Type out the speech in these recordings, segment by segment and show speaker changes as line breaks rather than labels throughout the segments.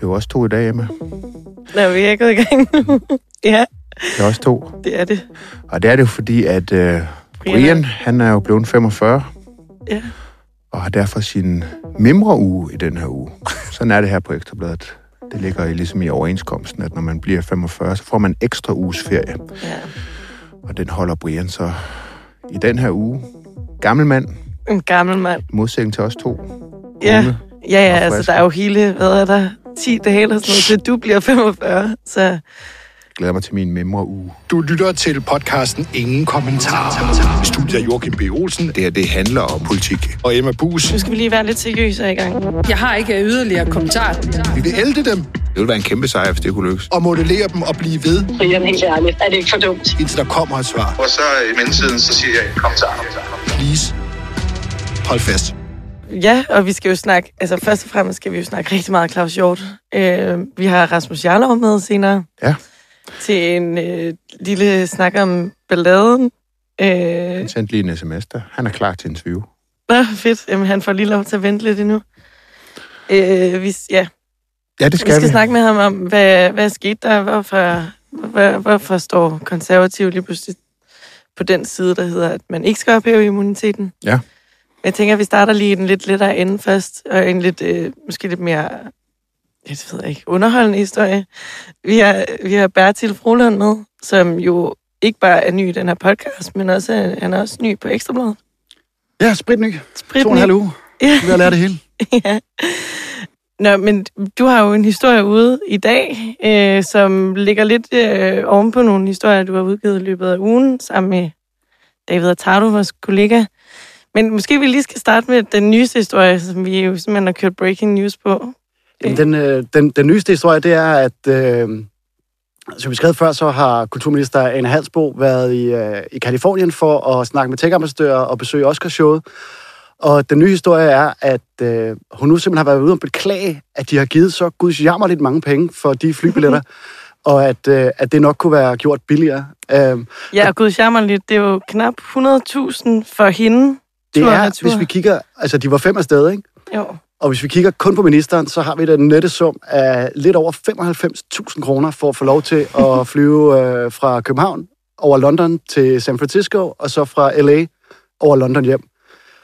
Det jo også to i dag, Emma.
Nå, vi er gået i gang nu. ja,
Det er også to.
det er det.
Og det er det jo fordi, at øh, Brian, han er jo blevet 45,
Ja.
og har derfor sin mimre uge i den her uge. Sådan er det her på Ekstrabladet. Det ligger i, ligesom i overenskomsten, at når man bliver 45, så får man ekstra uges ferie.
ja.
Og den holder Brian så i den her uge. Gammel mand,
En gammel mand.
modsætning til os to.
Ja.
Unge.
Ja, ja, altså der er jo hele, hvad er der, 10 dage eller sådan noget, til du bliver 45. Så
Glæder mig til min mimre uge.
Du lytter til podcasten Ingen Kommentarer. Studiet af Joachim B. Olsen
Det her, det handler om politik.
og Emma Bus.
nu skal vi lige være lidt seriøse i gang.
Jeg har ikke yderligere kommentar.
Vi vil ælde dem
Det ville være en kæmpe sejr, hvis det kunne lykkes.
og modellere dem og blive ved,
Brian, helt ærligt, er det ikke for dumt?
indtil der kommer et svar.
Og så i mellemtiden, så siger jeg, kom så.
Please. Hold fast.
Ja, og vi skal jo snakke, altså først og fremmest skal vi jo snakke rigtig meget Claus Hjort. Øh, vi har Rasmus Jarlov med senere.
Ja.
Til en øh, lille snak om balladen. Øh,
Han sendte lige en sms der. Han er klar til en interview.
nå, fedt. Jamen, han får lige lov til at vente lidt endnu. Øh, vi, ja,
Ja, det
vi
skal
skal
vi.
snakke med ham om, hvad, hvad skete der? Hvorfor, hvor, hvorfor står konservative lige pludselig på den side, der hedder, at man ikke skal ophæve immuniteten?
Ja.
Jeg tænker, at vi starter lige i den lidt lettere ende først, og en lidt, øh, måske lidt mere, jeg ved ikke, underholdende historie. Vi har, vi har Bertil Froland med, som jo ikke bare er ny i den her podcast, men også, han er også ny på Ekstrabladet.
Ja, spritny.
Spritny.
To og en halv uge.
Ja.
Vi har lært det hele.
ja. Nå, men du har jo en historie ude i dag, øh, som ligger lidt øh, oven på nogle historier, du har udgivet i løbet af ugen, sammen med David Atardo, vores kollega. Men måske vi lige skal starte med den nyeste historie, som vi jo simpelthen har kørt breaking news på.
Jamen, den, øh, den, den nyeste historie, det er, at øh, som vi skrev før, så har kulturminister Anne Halsbo været i, øh, i Kalifornien for at snakke med tech-ambassadører og besøge Oscarshowet. Og den nye historie er, at øh, hun nu simpelthen har været ude og beklage, at de har givet så gudsjammerligt mange penge for de flybilletter, og at, øh, at det nok kunne være gjort billigere. Øh,
Ja, og gud jammer lidt, det er jo knap 100.000 for hende.
Det er,
retur.
hvis vi kigger, altså de var fem afsted, ikke?
Jo.
Og hvis vi kigger kun på ministeren, så har vi den nette sum af lidt over 95.000 kroner for at få lov til at flyve øh, fra København over London til San Francisco, og så fra LA over London hjem.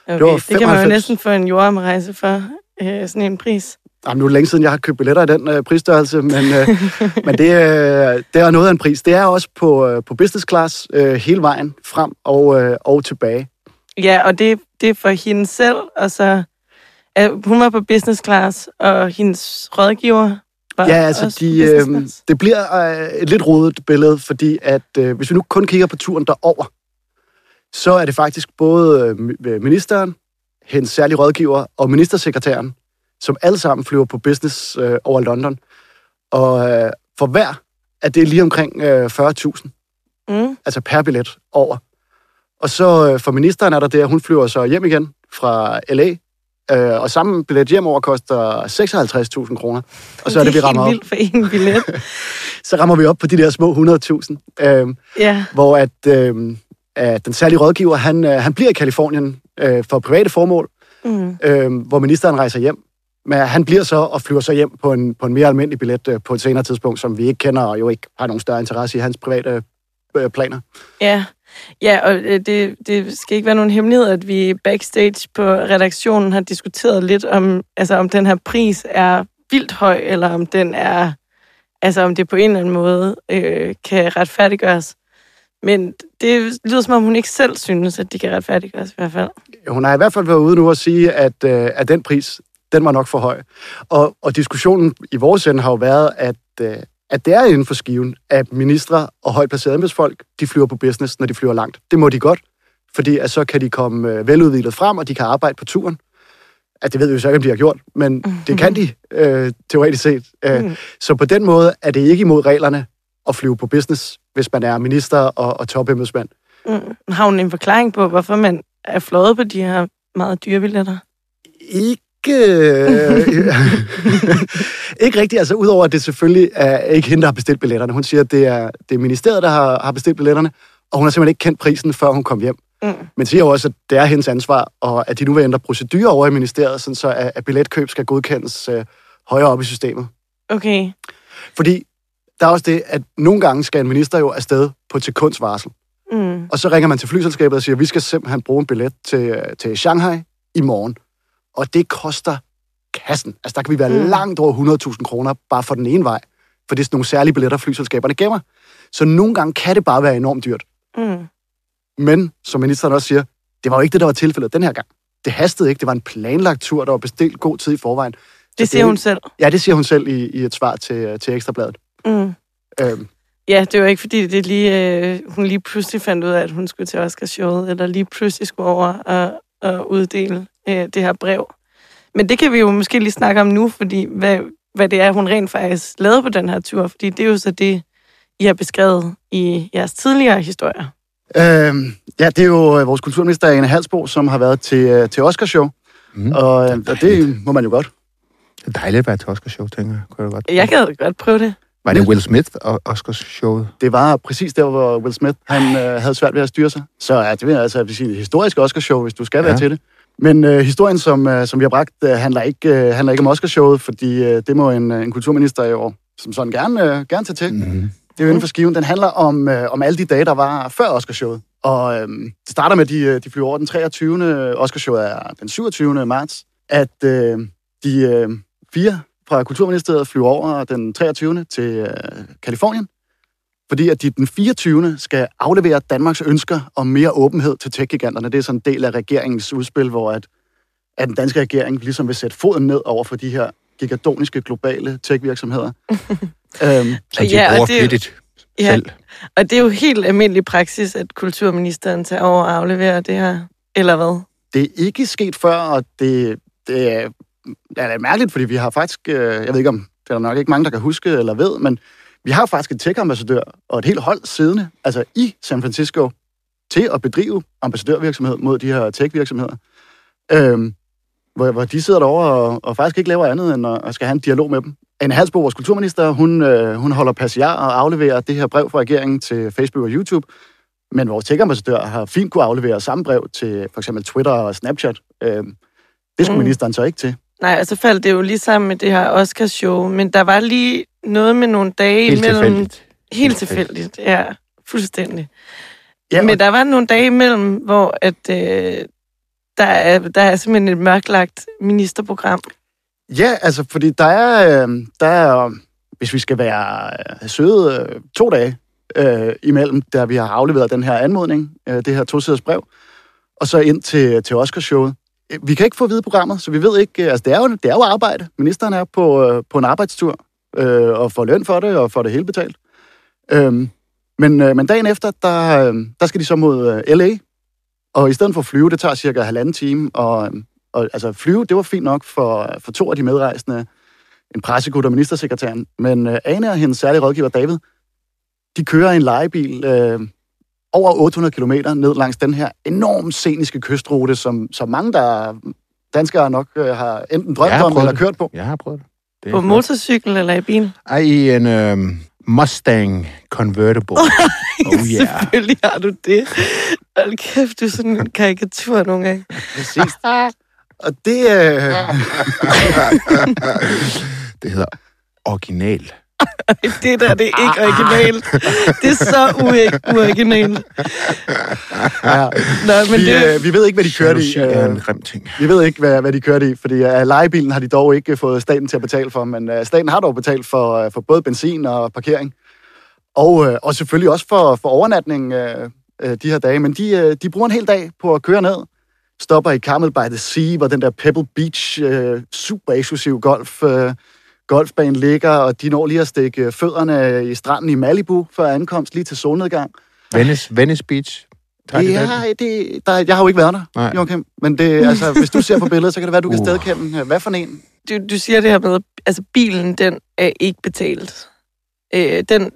Okay.
var
Det, det kan man jo
95.
næsten få en jordomrejse for, øh, sådan en pris.
Jamen, nu er det længe siden, jeg har købt billetter i den øh, prisstørrelse, men, øh, men det, øh, det er noget af en pris. Det er også på, øh, på business class øh, hele vejen frem og, øh, og tilbage.
Ja, og det, det er for hende selv, og så... hun var på business class, og hendes rådgiver var
Ja, altså, de, øh, det bliver øh, et lidt rodet billede, fordi at øh, hvis vi nu kun kigger på turen derover, så er det faktisk både øh, mi- ministeren, hendes særlige rådgiver og ministersekretæren, som alle sammen flyver på business øh, over London. Og øh, for hver er det lige omkring øh, 40.000,
Mm.
altså per billet over. Og så øh, for ministeren er der det, at hun flyver så hjem igen fra LA, øh, og samme billet hjem over koster 56.000 kroner. Og så er det, vi rammer op.
helt vildt for en billet.
så rammer vi op på de der små 100.000, øh,
ja,
hvor at, øh, at den særlige rådgiver, han, øh, han bliver i Kalifornien øh, for private formål,
mm.
øh, hvor ministeren rejser hjem. Men han bliver så og flyver så hjem på en, på en mere almindelig billet øh, på et senere tidspunkt, som vi ikke kender og jo ikke har nogen større interesse i hans private øh, planer.
ja. Ja, og øh, det, det skal ikke være nogen hemmelighed, at vi backstage på redaktionen har diskuteret lidt om, altså om den her pris er vildt høj, eller om den er, altså om det på en eller anden måde øh, kan retfærdiggøres. Men det lyder som om, hun ikke selv synes, at de kan retfærdiggøres i hvert fald.
Hun har i hvert fald været ude nu og sige, at, øh, at den pris, den var nok for høj. Og, og diskussionen i vores ende har jo været, at, øh, at det er inden for skiven, at ministre og højt placerede embedsfolk, de flyver på business, når de flyver langt. Det må de godt, fordi at så kan de komme øh, veludviklet frem, og de kan arbejde på turen. At det ved vi jo så ikke, om de har gjort, men det kan de øh, teoretisk set. Øh,
Mhm.
Så på den måde er det ikke imod reglerne at flyve på business, hvis man er minister og, og topembedsmand.
Mm. Har hun en forklaring på, hvorfor man er flået på de her meget dyre billetter?
Ikke... øh, ikke rigtigt, altså udover at det selvfølgelig er ikke hende, der har bestilt billetterne. Hun siger, at det er, det er ministeriet, der har, har bestilt billetterne, og hun har simpelthen ikke kendt prisen, før hun kom hjem.
Mm.
Men siger jo også, at det er hendes ansvar, og at de nu vil ændre procedurer over i ministeriet, sådan så at, at billetkøb skal godkendes øh, højere op i systemet.
Okay.
Fordi der er også det, at nogle gange skal en minister jo afsted på et sekunds varsel.
Mm.
Og så ringer man til flyselskabet og siger, at vi skal simpelthen bruge en billet til, til Shanghai i morgen. Og det koster kassen. Altså, der kan vi være mm. Langt over 100.000 kroner bare for den ene vej. For det er sådan nogle særlige billetter, flyselskaberne gemmer. Så nogle gange kan det bare være enormt dyrt.
Mm.
Men, som ministeren også siger, det var jo ikke det, der var tilfældet den her gang. Det hastede ikke. Det var en planlagt tur, der var bestilt god tid i forvejen. Så
Det siger hun selv.
Ja, det siger hun selv i, i et svar til, til Ekstrabladet.
Mm.
Øhm,
Ja, det var ikke fordi, det lige, øh, hun lige pludselig fandt ud af, at hun skulle til Oscarshowet, eller lige pludselig skulle over og, og uddele øh, det her brev. Men det kan vi jo måske lige snakke om nu, fordi hvad, hvad det er, hun rent faktisk lavede på den her tur, fordi det er jo så det, I har beskrevet i jeres tidligere historier.
øhm, ja, det er jo øh, vores kulturminister, Ane Halsbo, som har været til, øh, til Oscarshow.
Mm.
Og, øh, og det må man jo godt.
Det er dejligt at være til Oscar-show, tænker jeg. Kunne jeg godt.
Jeg gad godt prøve det.
Var det Will Smith og Oscar-showet?
Det var præcis der, hvor Will Smith han, øh, havde svært ved at styre sig. Så ja, det vil jeg altså sige, et historisk Oscarshow, hvis du skal være
Ja.
til det. Men øh, historien, som, øh, som vi har bragt, øh, handler, ikke, øh, handler ikke om Oscarshowet, fordi øh, det må en, øh, en kulturminister i år som sådan gerne, øh, gerne tage til.
Mm-hmm.
Det er jo inden for skiven. Den handler om, øh, om alle de dage, der var før Oscarshowet. Og øh, det starter med, at de, øh, de flyver over den 23. Oscarshowet er den 27. marts. At øh, de øh, fire fra Kulturministeriet flyver over den 23. til øh, Kalifornien. Fordi at de den 24. skal aflevere Danmarks ønsker om mere åbenhed til tech-giganterne. Det er sådan en del af regeringens udspil, hvor at, at den danske regering ligesom vil sætte foden ned over for de her gigadoniske globale tech-virksomheder. øhm,
Så de
Ja,
ja,
og
bruger
det er jo-
flittigt
Ja,
selv.
og det er jo helt almindelig praksis, at kulturministeren tager over og afleverer det her, eller hvad?
det er ikke sket før, og det, det er, det er mærkeligt, fordi vi har faktisk, øh, jeg ved ikke om, det er der nok ikke mange, der kan huske eller ved, men vi har faktisk en tech-ambassadør og et helt hold siddende, altså i San Francisco, til at bedrive ambassadørvirksomhed mod de her tech-virksomheder. Øhm, hvor, hvor de sidder derovre og, og faktisk ikke laver andet end at, at skal have en dialog med dem. Anne Halsbo, vores kulturminister, hun, øh, hun holder passiar og afleverer det her brev fra regeringen til Facebook og YouTube. Men vores tech-ambassadør har fint kunne aflevere samme brev til for eksempel Twitter og Snapchat. Øhm, det skulle
mm.
ministeren så ikke til.
Nej, altså faldt det jo lige sammen med det her Oscars-show, men der var lige noget med nogle dage
Helt
imellem...
tilfældigt.
Helt tilfældigt, ja. Fuldstændig.
Ja,
men
og-
der var nogle dage imellem, hvor at, øh, der, er, der er simpelthen et mørklagt ministerprogram.
Ja, altså, fordi der er, øh, der er hvis vi skal være øh, søde, øh, to dage øh, imellem, der vi har afleveret den her anmodning, øh, det her tosiders brev, og så ind til, til Oscarshowet. Øh, vi kan ikke få at vide programmet, så vi ved ikke, øh, altså det er jo, det er jo arbejde. Ministeren er på, øh, på en arbejdstur, øh, og får løn for det, og får det hele betalt. Øhm, men, øh, men dagen efter, der, øh, der skal de så mod øh, LA, og i stedet for at flyve, det tager cirka halvanden time, og, øh, og altså flyve, det var fint nok for, for to af de medrejsende, en pressegut og ministersekretæren, men øh, Ane og hendes særlige rådgiver David, de kører i en legebil øh, over 800 km ned langs den her enormt sceniske kystrute, som, som mange der danskere nok øh, har enten drømt
har
om eller
det.
kørt på.
Jeg har prøvet det. det
På
flot.
motorcykel eller i bil.
Ej, i en øh, Mustang Convertible. oh yeah.
Selvfølgelig har du det. Hold kæft, du er sådan en karikatur nogle gange.
Præcis. Og det... Øh,
det hedder original.
Det der, det er ikke originalt. Det er så uoriginalt.
ja,
Nå, men
vi,
det,
øh, vi ved ikke, hvad de kørte i.
Er en
Øh,
grim ting.
vi ved ikke, hvad, hvad de kørte i, fordi uh, legebilen har de dog ikke fået staten til at betale for, men uh, staten har dog betalt for, uh, for både benzin og parkering. Og, uh, og selvfølgelig også for, for overnatning uh, uh, de her dage, men de, uh, de bruger en hel dag på at køre ned, stopper i Carmel by the Sea, hvor den der Pebble Beach uh, super eksklusiv golf, uh, golfbane ligger, og de når lige at stikke fødderne i stranden i Malibu før ankomst, lige til solnedgang.
Venice, Venice Beach. Tager de den?
Ja, det, der, jeg har jo ikke været der,
Nej.
Joachim. Men det, altså, hvis du ser på billedet, så kan det være, du kan
Uh.
stedkende, hvad for en.
du, du siger det her med, altså bilen, den er ikke betalt. Øh, den,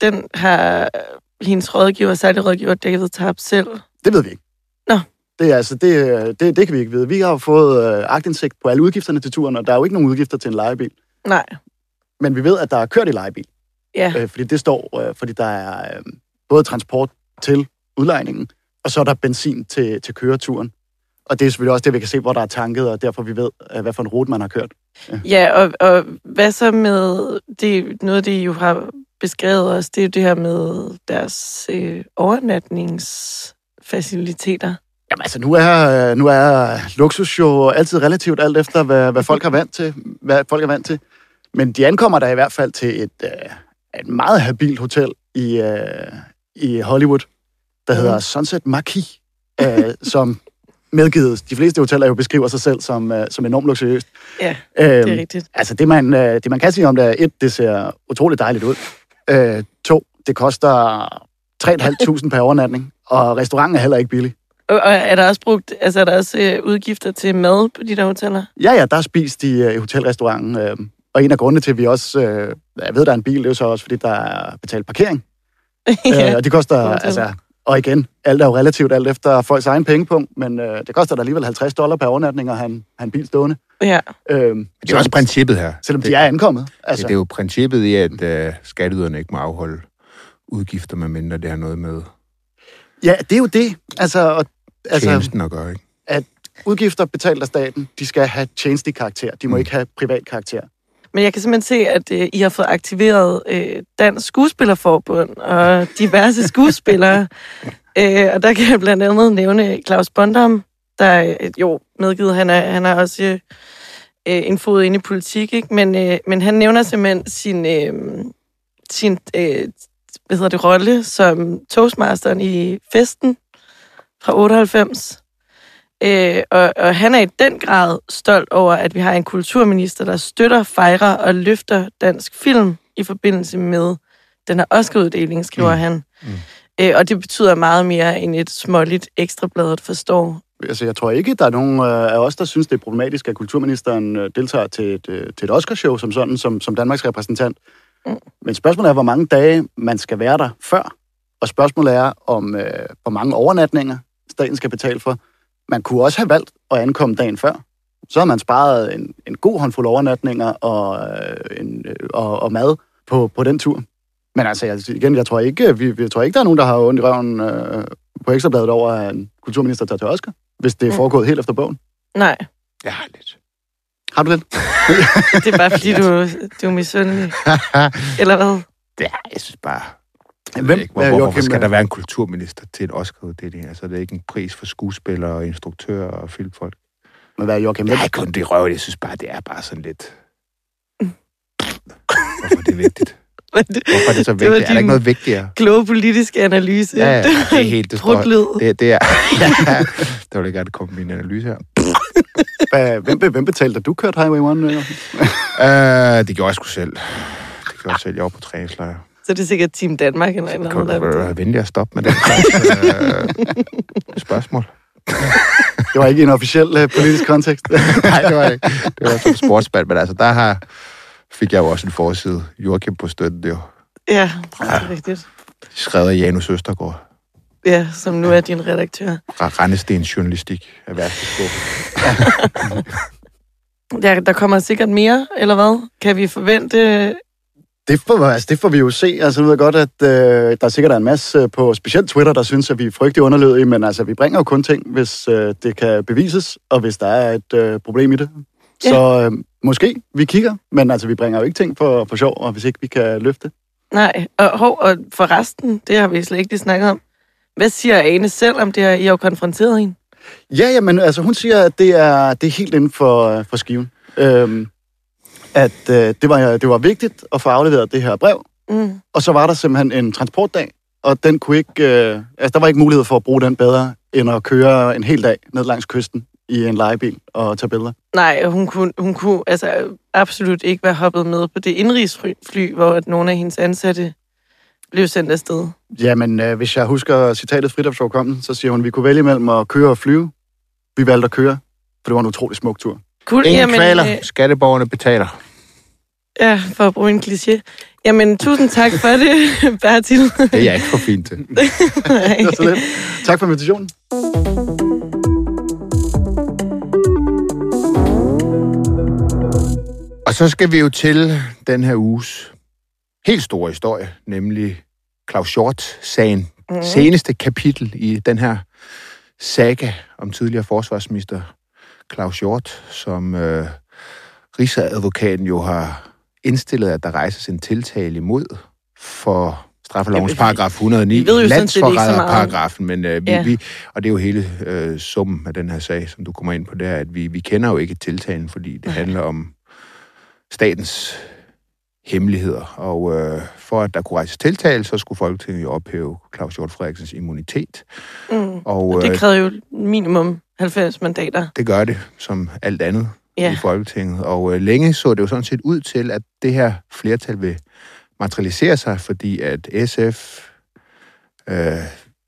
den har hendes rådgiver, særlig rådgiver David tabt selv.
Det ved vi ikke.
Nå.
Det, er, altså, det, det, det kan vi ikke vide. Vi har jo fået øh, agtindsigt på alle udgifterne til turen, og der er jo ikke nogen udgifter til en lejebil.
Nej,
Men vi ved, at der er kørt i lejebil.
ja.
Øh, fordi det står, øh, fordi der er øh, både transport til udlejningen, og så er der benzin til, til køreturen. Og det er selvfølgelig også det, vi kan se, hvor der er tanket, og derfor vi ved, øh, hvad for en rute man har kørt.
Ja, og, og hvad så med det, noget, I jo har beskrevet også, det er jo det her med deres øh, overnatningsfaciliteter.
Jamen altså, nu er, øh, nu er luksus jo altid relativt alt efter, hvad, hvad folk har vant til. Hvad folk er vant til. Men de ankommer der i hvert fald til et, øh, et meget habilt hotel i, øh, i Hollywood, der hedder Sunset Marquis, øh, som medgivet, de fleste hoteller jo beskriver sig selv som, øh, som enormt luksuriøst.
Ja,
Øhm,
det er rigtigt.
Altså, det man, øh, det man kan sige om det er, et, det ser utroligt dejligt ud. Øh, to, det koster 3.500 per overnatning, og restauranten er heller ikke billig.
Og, er der også brugt, altså er der også øh, udgifter til mad på de der hoteller?
Ja, ja, der er spist i, øh, i hotelrestauranten, øh, og en af grundene til, at vi også, øh, jeg ved, der er en bil, det er jo så også, fordi der er betalt parkering.
ja.
Øh, og det koster, altså, og igen, alt er jo relativt alt efter folks egen pengepunkt, men øh, det koster da alligevel 50 dollar per overnatning at have en, have en bil stående.
ja.
Øh,
Det er også princippet her.
Selvom
det,
de er ankommet.
altså.
Altså,
det er jo princippet i, at uh, skatteyderne ikke må afholde udgifter, medmindre det har noget med
ja, det er jo det. Altså, og, altså,
tjenesten at gøre, ikke?
udgifter betalt af staten, de skal have tjenestelig karakter. De må
Mm.
ikke have privat karakter.
Men jeg kan simpelthen se, at øh, I har fået aktiveret øh, Dansk Skuespillerforbund og diverse skuespillere. øh, og der kan jeg blandt andet nævne Claus Bondam, der øh, jo medgivet, han er, han er også øh, en fod inde i politik, ikke? Men, øh, men han nævner simpelthen sin, øh, sin øh, hvad hedder det, rolle som toastmasteren i festen fra 98. Øh, og, og han er i den grad stolt over, at vi har en kulturminister, der støtter, fejrer og løfter dansk film i forbindelse med den her Oscar-uddeling, skriver mm. han. Mm. Øh, og det betyder meget mere end et småligt ekstrabladet forstår.
Altså, jeg tror ikke, der er nogen øh, af os, der synes, det er problematisk, at kulturministeren øh, deltager til et, øh, til et Oscarshow som sådan, som, som Danmarks repræsentant.
Mm.
Men spørgsmålet er, hvor mange dage man skal være der før. Og spørgsmålet er, om øh, hvor mange overnatninger staten skal betale for. Man kunne også have valgt at ankomme dagen før. Så har man sparet en, en god håndfuld overnatninger og, øh, en, øh, og, og mad på, på den tur. Men altså, jeg, igen, jeg tror ikke, vi, jeg tror ikke, der er nogen, der har ondt i røven øh, på ekstrabladet over, at en kulturminister tager til Oscar, hvis det er
Mm.
foregået helt efter bogen.
Nej,
Ja, lidt.
Har du det?
det er bare fordi, du, du er misundelig. Eller hvad?
Ja, jeg synes bare... Jeg
Hvem-
ikke, hvor, hvor, hvorfor skal der være en kulturminister til en Oscar-uddeling? Altså, det er ikke en pris for skuespillere og instruktører og filmfolk.
Men hvad er Joachim?
Jeg er kun det røv, jeg synes bare, det er bare sådan lidt... Hvorfor er det vigtigt? Hvorfor er det så
Det
vigtigt? Er der ikke noget vigtigere?
Kloge politiske analyse.
Ja, ja, det er helt... Det,
Bruglyd.
det, det er... Ja, der vil jeg gerne komme min analyse her.
Hvem, hvem betalte, da du kørte Highway 1? øh?
Det gjorde jeg sgu selv. Det gjorde jeg selv. Jeg var på træningslejr.
Så det er sikkert Team Danmark eller noget.
Kan du
der-
være venlig at stoppe med den slags uh, spørgsmål?
Det var ikke en officiel uh, politisk kontekst.
Nej, det var ikke. Det var som sportsband, men altså, der har, fik jeg jo også en forside. Joachim på støtten, det er jo
Ja, det er rigtigt.
skrevet af Janus Østergaard.
Ja, som nu er din redaktør.
Fra Randestens Journalistik af værste skuffe.
Der, der kommer sikkert mere, eller hvad? Kan vi forvente...
Det får, altså, det får vi jo se. Altså, nu ved jeg godt, at øh, der sikkert er en masse på specielt Twitter, der synes, at vi er frygtelig underlødige, men altså, vi bringer jo kun ting, hvis øh, det kan bevises, og hvis der er et øh, problem i det. Så øh, måske vi kigger, men altså, vi bringer jo ikke ting for, for sjov, og hvis ikke vi kan løfte.
Nej, og, hov, og for resten, det har vi slet ikke lige snakket om. Hvad siger Ane selv om det her? I har jo konfronteret hende.
Ja, ja, men altså, hun siger, at det er, det er helt inden for, øh, for skiven. Øhm, at øh, det, var, det var vigtigt at få afleveret det her brev,
Mm.
og så var der simpelthen en transportdag, og den kunne ikke, øh, altså, der var ikke mulighed for at bruge den bedre, end at køre en hel dag ned langs kysten i en lejebil og tage billeder.
Nej, hun kunne, hun kunne altså absolut ikke være hoppet med på det indrigsfly, hvor at nogle af hendes ansatte blev sendt afsted.
Jamen, øh, hvis jeg husker citatet frit Forkommen, så siger hun, vi kunne vælge mellem at køre og flyve. Vi valgte at køre, for det var en utrolig smuk tur.
Cool.
Ingen kvaler.
øh,
Skatteborgerne betaler.
ja, for at bruge en kliché. Jamen, tusind tak for det, Bertil.
Det er jeg ikke for fint til.
Tak for invitationen.
Og så skal vi jo til den her uges helt store historie, nemlig Claus Hjort-sagen. Mm. Seneste kapitel i den her saga om tidligere forsvarsminister Claus Hjort, som øh, Rigsadvokaten jo har indstillet, at der rejses en tiltale imod for straffelovens paragraf 109,
vi ved jo
landsforræderparagrafen, men øh, vi,
Ja.
vi, og det er jo hele øh, summen af den her sag, som du kommer ind på der, at vi, vi kender jo ikke tiltalen, fordi det handler om statens hemmeligheder, og øh, for at der kunne rejses tiltale, så skulle Folketinget jo ophæve Claus Hjort Frederiksens immunitet,
Mm.
og
Og
øh,
det krævede jo minimum 90 mandater.
det gør det som alt andet
Ja.
i Folketinget. Og øh, længe så det jo sådan set ud til, at det her flertal vil materialisere sig, fordi at SF, øh,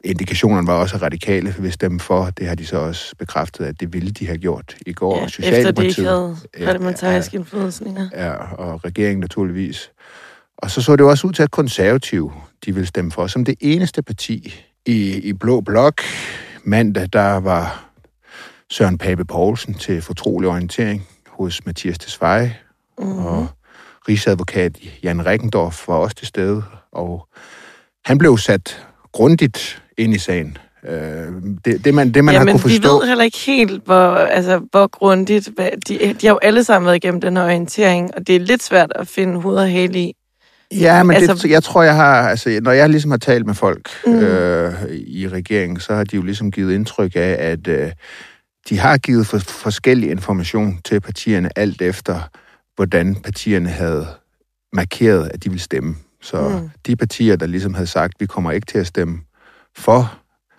indikationerne var også radikale vil stemme for. Det har de så også bekræftet, at det ville de have gjort i går.
Ja, efter det ikke havde
Ja,
parlamentarisk indflydelse længere.
Ja, og regeringen naturligvis. Og så så det jo også ud til, at konservative, de ville stemme for, som det eneste parti i, i Blå Blok. Mandag, der var Søren Pape Poulsen til fortrolig orientering hos Mathias Tesfaye, mm-hmm. og rigsadvokat Jan Rickendorf var også til stede, og han blev sat grundigt ind i sagen. Øh, det, det, man, det, man
ja,
har
men
kunne
vi
forstå...
ved heller ikke helt, hvor, altså, hvor grundigt... Hvad, de, de har jo alle sammen været igennem den her orientering, og det er lidt svært at finde hoved og hale i.
Ja, men Altså- det, jeg tror, jeg har... Altså, når jeg ligesom har talt med folk mm. øh, i regeringen, så har de jo ligesom givet indtryk af, at øh, de har givet for, forskellig information til partierne, alt efter, hvordan partierne havde markeret, at de ville stemme. Så mm. De partier, der ligesom havde sagt, vi kommer ikke til at stemme for,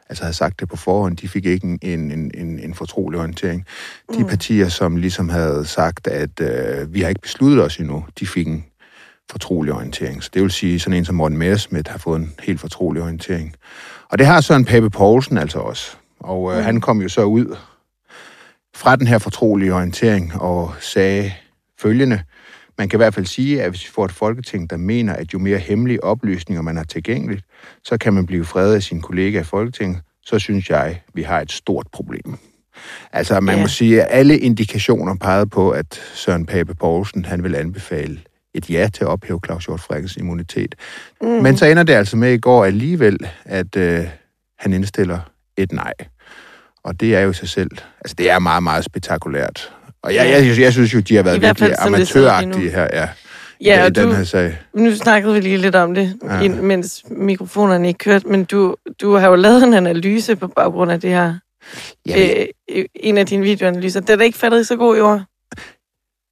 altså havde sagt det på forhånd, de fik ikke en, en, en, en, en fortrolig orientering. De
Mm.
partier, som ligesom havde sagt, at øh, vi har ikke besluttet os endnu, de fik en fortrolig orientering. Så det vil sige, sådan en som Morten Messerschmidt har fået en helt fortrolig orientering. Og det har Søren Pape Poulsen altså også. Og øh, mm. han kom jo så ud fra den her fortrolige orientering og sagde følgende. Man kan i hvert fald sige, at hvis vi får et folketing, der mener, at jo mere hemmelige oplysninger man har tilgængeligt, så kan man blive fredet af sine kollegaer i Folketinget, så synes jeg, vi har et stort problem. Altså, man
Ja.
må sige, at alle indikationer pegede på, at Søren Pape Poulsen, han vil anbefale et ja til at ophæve Claus Hjort Frederiksens immunitet. Mm. Men så ender det altså med i går alligevel, at øh, han indstiller et nej. Og det er jo i sig selv, altså det er meget, meget spektakulært. Og jeg, jeg, jeg, jeg synes jo, de har været
I fald,
virkelig
nu.
amatøragtige her, ja,
Ja,
i
og
den
du,
her sag.
nu snakkede vi lige lidt om det,
Ja.
ja. mens mikrofonerne ikke kørte, men du, du har jo lavet en analyse på baggrund af det her.
Ja,
Øh, en af dine videoanalyser. Den er ikke faldet så god i år.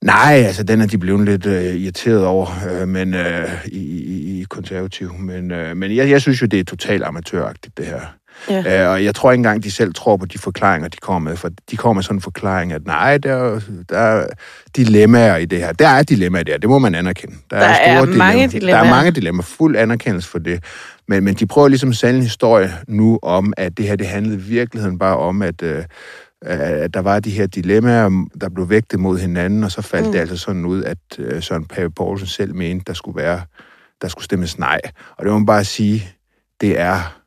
Nej, altså den er de blevet lidt øh, irriteret over, øh, men øh, i, i, i konservativ. Men, øh, men jeg, jeg synes jo, det er totalt amatøragtigt, det her.
Ja.
Øh, og jeg tror ikke engang, de selv tror på de forklaringer, de kommer med. For de kommer med sådan en forklaring, at nej, der, er der er dilemmaer i det her. Der er dilemmaer i det må man anerkende.
Der er mange dilemmaer.
Der er mange dilemmaer, fuld anerkendelse for det. Men, men de prøver ligesom at sælge en historie nu om, at det her, det handlede i virkeligheden bare om, at, øh, at der var de her dilemmaer, der blev vægtet mod hinanden, og så faldt mm. det altså sådan ud, at øh, Søren Pape Poulsen selv mente, der skulle være, der skulle stemmes nej. Og det må man bare sige, det er,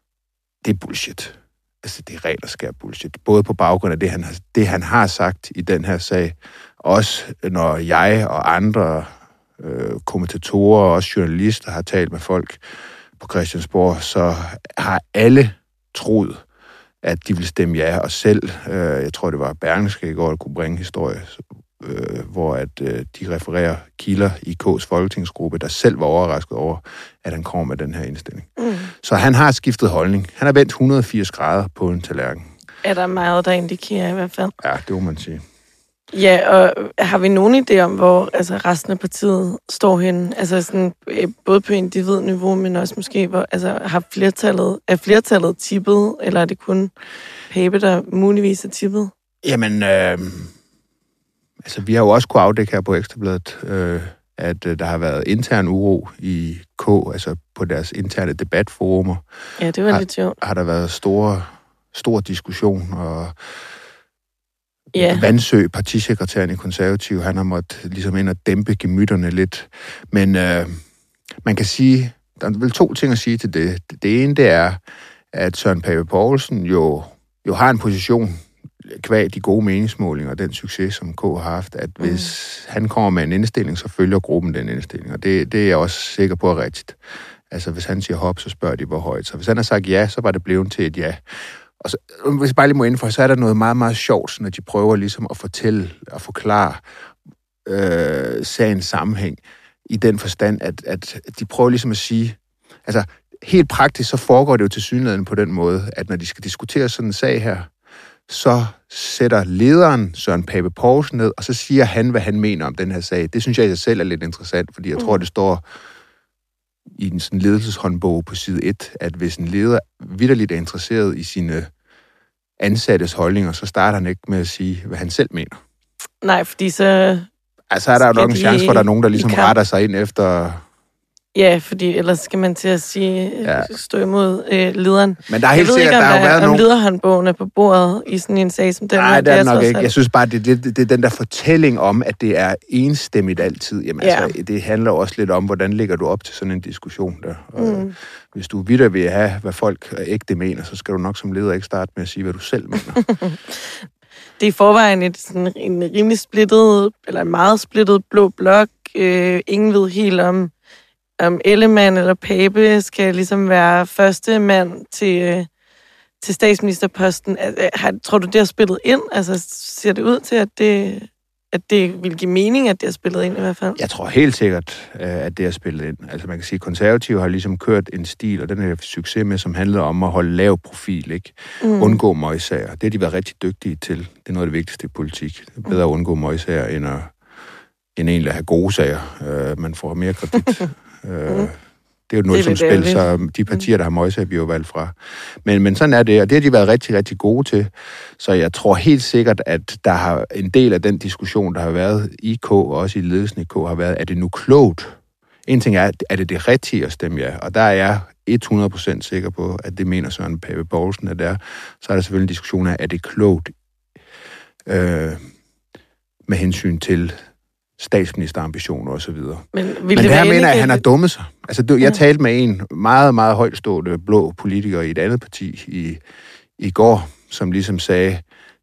det er bullshit. Altså, det er regler skær bullshit. Både på baggrund af det han, har, det, han har sagt i den her sag, også øh, når jeg og andre øh, kommentatorer og også journalister har talt med folk på Christiansborg, så har alle troet, at de ville stemme ja, og selv, øh, jeg tror det var Berlingske i går, der kunne bringe historie, øh, hvor at øh, de refererer kilder i K's folketingsgruppe, der selv var overrasket over, at han kommer med den her indstilling.
Mm.
Så han har skiftet holdning. Han har vendt 180 grader på en tallerken.
Er der meget, der indikerer i hvert fald.
Ja, det må man sige.
Ja, og har vi nogen idé om, hvor altså, resten af partiet står henne? Altså sådan, øh, både på individniveau, men også måske, hvor, altså, har flertallet, er flertallet tippet, eller er det kun Pape, der muligvis er tippet?
Jamen, øh, altså vi har jo også kunne afdække her på Ekstrabladet, øh, at øh, der har været intern uro i K, altså på deres interne debatforumer,
Ja, det var
Har-
lidt sjovt.
har der været store, stor diskussion, og
Ja,
Vandsø, partisekretæren i konservativ, han har måttet ligesom ind og dæmpe gemytterne lidt. Men øh, man kan sige, der er vel to ting at sige til det. Det ene, det er, at Søren Pape Poulsen jo, jo har en position kvæg de gode meningsmålinger og den succes, som K har haft, at hvis han kommer med en indstilling, så følger gruppen den indstilling. Og det, det er jeg også sikker på er rigtigt. Altså, hvis han siger hop, så spørger de, hvor højt. Så hvis han har sagt ja, så var det blevet til et ja. Og så, hvis jeg bare lige må indføre, så er der noget meget, meget sjovt, når de prøver ligesom at fortælle og forklare, øh, sagens sammenhæng i den forstand, at, at de prøver ligesom at sige, altså helt praktisk så foregår det jo til synligheden på den måde, at når de skal diskutere sådan en sag her, så sætter lederen Søren Pape Poulsen ned, og så siger han, hvad han mener om den her sag. Det synes jeg i sig selv er lidt interessant, fordi jeg mm. tror, det står i en sådan ledelseshåndbog på side 1, at hvis en leder vidderligt er interesseret i sine ansattes holdninger, så starter han ikke med at sige, hvad han selv mener.
Nej, fordi så...
Altså er der jo nok en chance for, at der er nogen, der ligesom retter sig ind efter
Ja, fordi ellers skal man til at sige, ja. stå imod øh, lederen.
Men der er helt sikkert,
der
har været
nogle... lederhåndbogen er på bordet i sådan en sag som den.
Nej, det er nok ikke. Jeg synes bare, det, det, det, det er den der fortælling om, at det er enstemmigt altid. Jamen ja. altså, det handler også lidt om, hvordan ligger du op til sådan en diskussion der. Og, mm. Hvis du videre vil have, hvad folk ægte mener, så skal du nok som leder ikke starte med at sige, hvad du selv mener.
det er i forvejen et, sådan, en rimelig splittet, eller en meget splittet blå blok. Øh, ingen ved helt om om Ellemann eller Pape skal ligesom være første mand til, øh, til statsministerposten. Har, tror du, det har spillet ind? Altså, ser det ud til, at det, at det vil give mening, at det har spillet ind i hvert fald?
Jeg tror helt sikkert, øh, at det har spillet ind. Altså man kan sige, at konservative har ligesom kørt en stil, og den er succes med, som handler om at holde lav profil, ikke? Mm. Undgå møgsager. Det har de været rigtig dygtige til. Det er noget af det vigtigste i politik. Det er bedre at undgå møgsager, end at end egentlig at have gode sager. Uh, man får mere kredit Mm. Det er jo noget som spil, så de partier, der har møjser, bliver jo valgt fra. Men, men sådan er det, og det har de været rigtig, rigtig gode til. Så jeg tror helt sikkert, at der har en del af den diskussion, der har været i K, og også i ledelsen i K, har været, er det nu klogt? En ting er, er det det rigtige at stemme ja? Og der er jeg 100% sikker på, at det mener Søren Pape Poulsen, at det er. Så er der selvfølgelig en diskussion af, er det klogt øh, med hensyn til statsministerambitioner osv. Men, Men det, det her mener jeg, at han har dummet sig. Altså, du, jeg ja. talte med en meget, meget højtstående blå politiker i et andet parti i, i går, som ligesom sagde,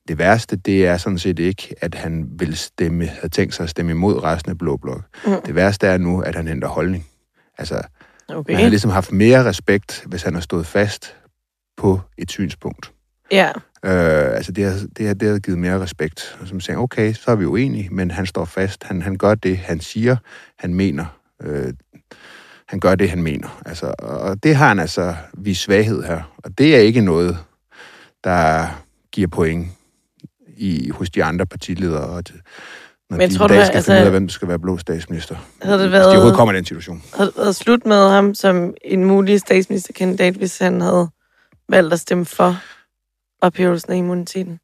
det værste, det er sådan set ikke, at han vil stemme, havde tænkt sig at stemme imod resten af Blå Blok. Mm. Det værste er nu, at han ændrer holdning. Altså, okay. man har ligesom haft mere respekt, hvis han har stået fast på et synspunkt.
Ja.
Øh, altså, det har, det, har, det har givet mere respekt. Som siger, okay, så er vi uenige, men han står fast. Han, han gør det, han siger, han mener. Øh, han gør det, han mener. Altså, og det har han altså vist svaghed her. Og det er ikke noget, der giver point i, hos de andre partiledere. Og når Men de tror du, skal altså, finde ud af, hvem der skal være blå statsminister.
Havde det været, altså,
de overhovedet kommer i den situation.
Havde det været slut med ham som en mulig statsministerkandidat, hvis han havde valgt at stemme for ophævelsen af immuniteten?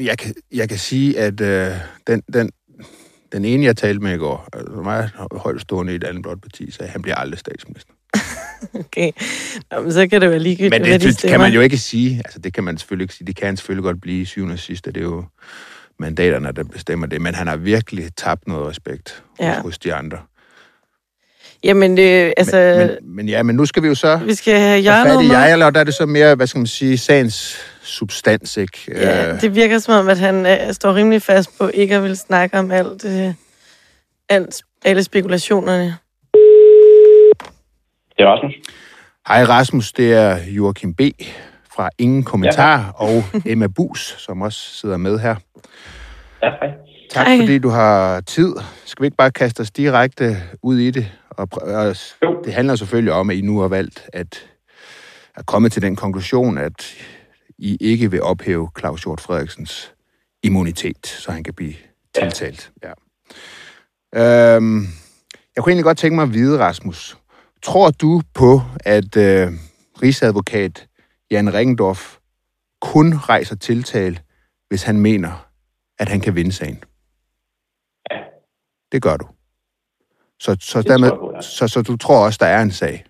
Jeg kan, jeg kan sige, at øh, den, den, den ene, jeg talte med i går, altså meget højt stående i et andet blot parti, sagde, at han bliver aldrig statsminister.
okay. Nå, men så kan det være ligegyldigt,
Men det, det kan man jo ikke sige. Altså, det kan man selvfølgelig ikke sige. Det kan han selvfølgelig godt blive syvende og sidste. Det er jo mandaterne, der bestemmer det. Men han har virkelig tabt noget respekt ja. hos de andre.
Jamen, øh, altså...
Men, men, men ja, men nu skal vi jo så...
Vi skal have hjørnet
med. jeg, eller der er det så mere, hvad skal man sige, sagens substans, ikke?
Ja, øh. det virker som om, at han øh, står rimelig fast på ikke at vil snakke om alt, øh, alt alle spekulationerne.
Det er Rasmus.
Hej Rasmus, det er Joachim B. fra Ingen Kommentar, ja. og Emma Bus, som også sidder med her.
Ja, hej.
Tak hej. fordi du har tid. Skal vi ikke bare kaste os direkte ud i det? Og, og det handler selvfølgelig om, at I nu har valgt at, at komme til den konklusion, at I ikke vil ophæve Claus Hjort Frederiksens immunitet, så han kan blive tiltalt. Ja. Øhm, jeg kunne egentlig godt tænke mig at vide, Rasmus, tror du på, at øh, rigsadvokat Jan Ringendorf kun rejser tiltal, hvis han mener, at han kan vinde sagen?
Ja.
Det gør du. Så, så, dermed, på, ja. så, så du tror også, der er en sag?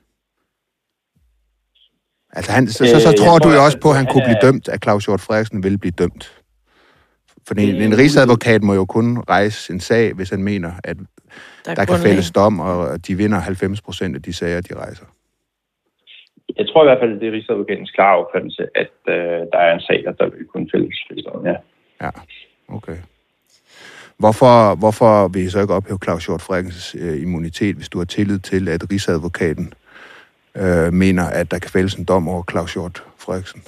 Altså han, så, så, så øh, tror du jo også på, at han, han kunne er... blive dømt, at Claus Hjort Frederiksen vil blive dømt. For en, en rigsadvokat må jo kun rejse en sag, hvis han mener, at der, der kan fælles dom, og de vinder 90 procent af de sager, de rejser.
Jeg tror i hvert fald, at det er rigsadvokatens klare opfattelse, at øh, der er en sag, der vil kunne fælles dom, ja.
Ja, okay. Hvorfor, hvorfor vil I så ikke ophæve Claus Hjort Frederiksens øh, immunitet, hvis du har tillid til, at rigsadvokaten øh, mener, at der kan fælles en dom over Claus Hjort Frederiksen?